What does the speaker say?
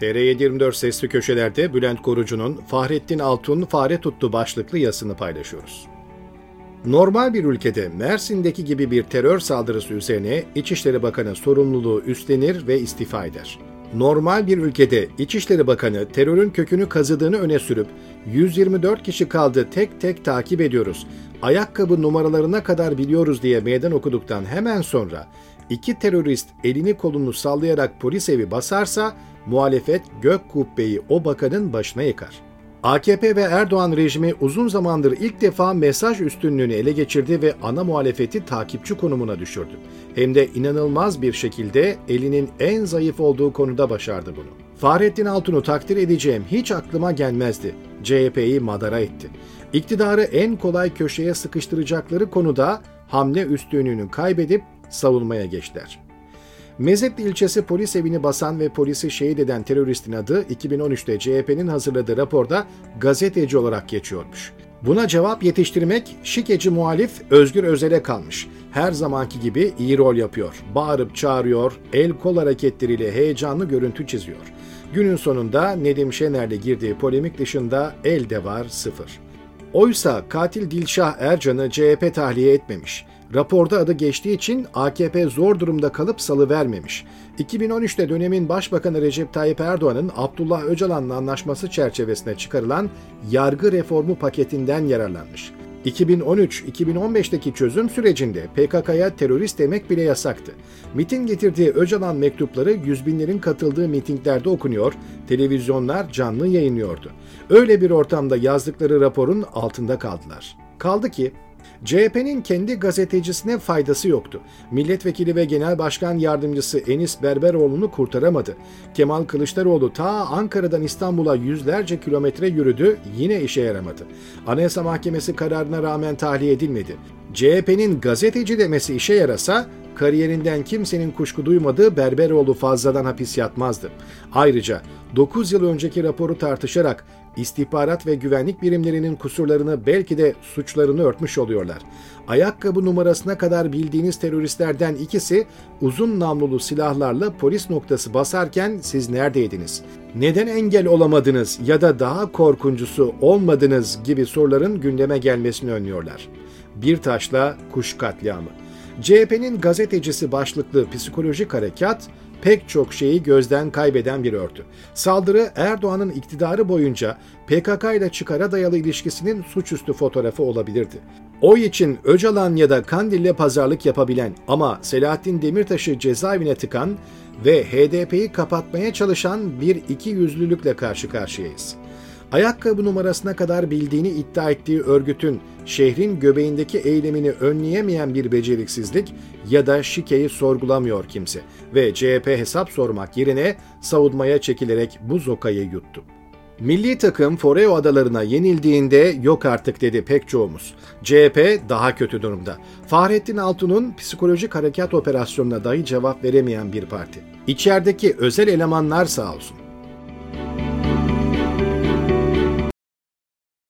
TR724 sesli köşelerde Bülent Korucu'nun Fahrettin Altun fare tuttu başlıklı yazısını paylaşıyoruz. Normal bir ülkede Mersin'deki gibi bir terör saldırısı üzerine İçişleri Bakanı sorumluluğu üstlenir ve istifa eder. Normal bir ülkede İçişleri Bakanı terörün kökünü kazıdığını öne sürüp 124 kişi kaldı tek tek takip ediyoruz, ayakkabı numaralarına kadar biliyoruz diye meydan okuduktan hemen sonra iki terörist elini kolunu sallayarak polis evi basarsa muhalefet gök kubbeyi o bakanın başına yıkar. AKP ve Erdoğan rejimi uzun zamandır ilk defa mesaj üstünlüğünü ele geçirdi ve ana muhalefeti takipçi konumuna düşürdü. Hem de inanılmaz bir şekilde elinin en zayıf olduğu konuda başardı bunu. Fahrettin Altun'u takdir edeceğim hiç aklıma gelmezdi. CHP'yi madara etti. İktidarı en kolay köşeye sıkıştıracakları konuda hamle üstünlüğünü kaybedip savunmaya geçtiler. Mezepli ilçesi polis evini basan ve polisi şehit eden teröristin adı 2013'te CHP'nin hazırladığı raporda gazeteci olarak geçiyormuş. Buna cevap yetiştirmek şikeci muhalif Özgür Özel'e kalmış. Her zamanki gibi iyi rol yapıyor. Bağırıp çağırıyor, el kol hareketleriyle heyecanlı görüntü çiziyor. Günün sonunda Nedim Şener'le girdiği polemik dışında elde var sıfır. Oysa katil Dilşah Ercan'ı CHP tahliye etmemiş. Raporda adı geçtiği için AKP zor durumda kalıp salı vermemiş. 2013'te dönemin Başbakanı Recep Tayyip Erdoğan'ın Abdullah Öcalan'la anlaşması çerçevesinde çıkarılan yargı reformu paketinden yararlanmış. 2013-2015'teki çözüm sürecinde PKK'ya terörist demek bile yasaktı. MIT'in getirdiği Öcalan mektupları yüz binlerin katıldığı mitinglerde okunuyor, televizyonlar canlı yayınlıyordu. Öyle bir ortamda yazdıkları raporun altında kaldılar. Kaldı ki CHP'nin kendi gazetecisine faydası yoktu. Milletvekili ve Genel Başkan Yardımcısı Enis Berberoğlu'nu kurtaramadı. Kemal Kılıçdaroğlu ta Ankara'dan İstanbul'a yüzlerce kilometre yürüdü, yine işe yaramadı. Anayasa Mahkemesi kararına rağmen tahliye edilmedi. CHP'nin gazeteci demesi işe yarasa kariyerinden kimsenin kuşku duymadığı Berberoğlu fazladan hapis yatmazdı. Ayrıca 9 yıl önceki raporu tartışarak istihbarat ve güvenlik birimlerinin kusurlarını belki de suçlarını örtmüş oluyorlar. Ayakkabı numarasına kadar bildiğiniz teröristlerden ikisi uzun namlulu silahlarla polis noktası basarken siz neredeydiniz? Neden engel olamadınız ya da daha korkuncusu olmadınız gibi soruların gündeme gelmesini önlüyorlar. Bir taşla kuş katliamı. CHP'nin gazetecisi başlıklı psikolojik harekat pek çok şeyi gözden kaybeden bir örtü. Saldırı Erdoğan'ın iktidarı boyunca PKK ile çıkara dayalı ilişkisinin suçüstü fotoğrafı olabilirdi. O için Öcalan ya da Kandil'le pazarlık yapabilen ama Selahattin Demirtaş'ı cezaevine tıkan ve HDP'yi kapatmaya çalışan bir iki yüzlülükle karşı karşıyayız ayakkabı numarasına kadar bildiğini iddia ettiği örgütün şehrin göbeğindeki eylemini önleyemeyen bir beceriksizlik ya da şikeyi sorgulamıyor kimse ve CHP hesap sormak yerine savunmaya çekilerek bu zokayı yuttu. Milli takım Foreo adalarına yenildiğinde yok artık dedi pek çoğumuz. CHP daha kötü durumda. Fahrettin Altun'un psikolojik harekat operasyonuna dahi cevap veremeyen bir parti. İçerideki özel elemanlar sağ olsun.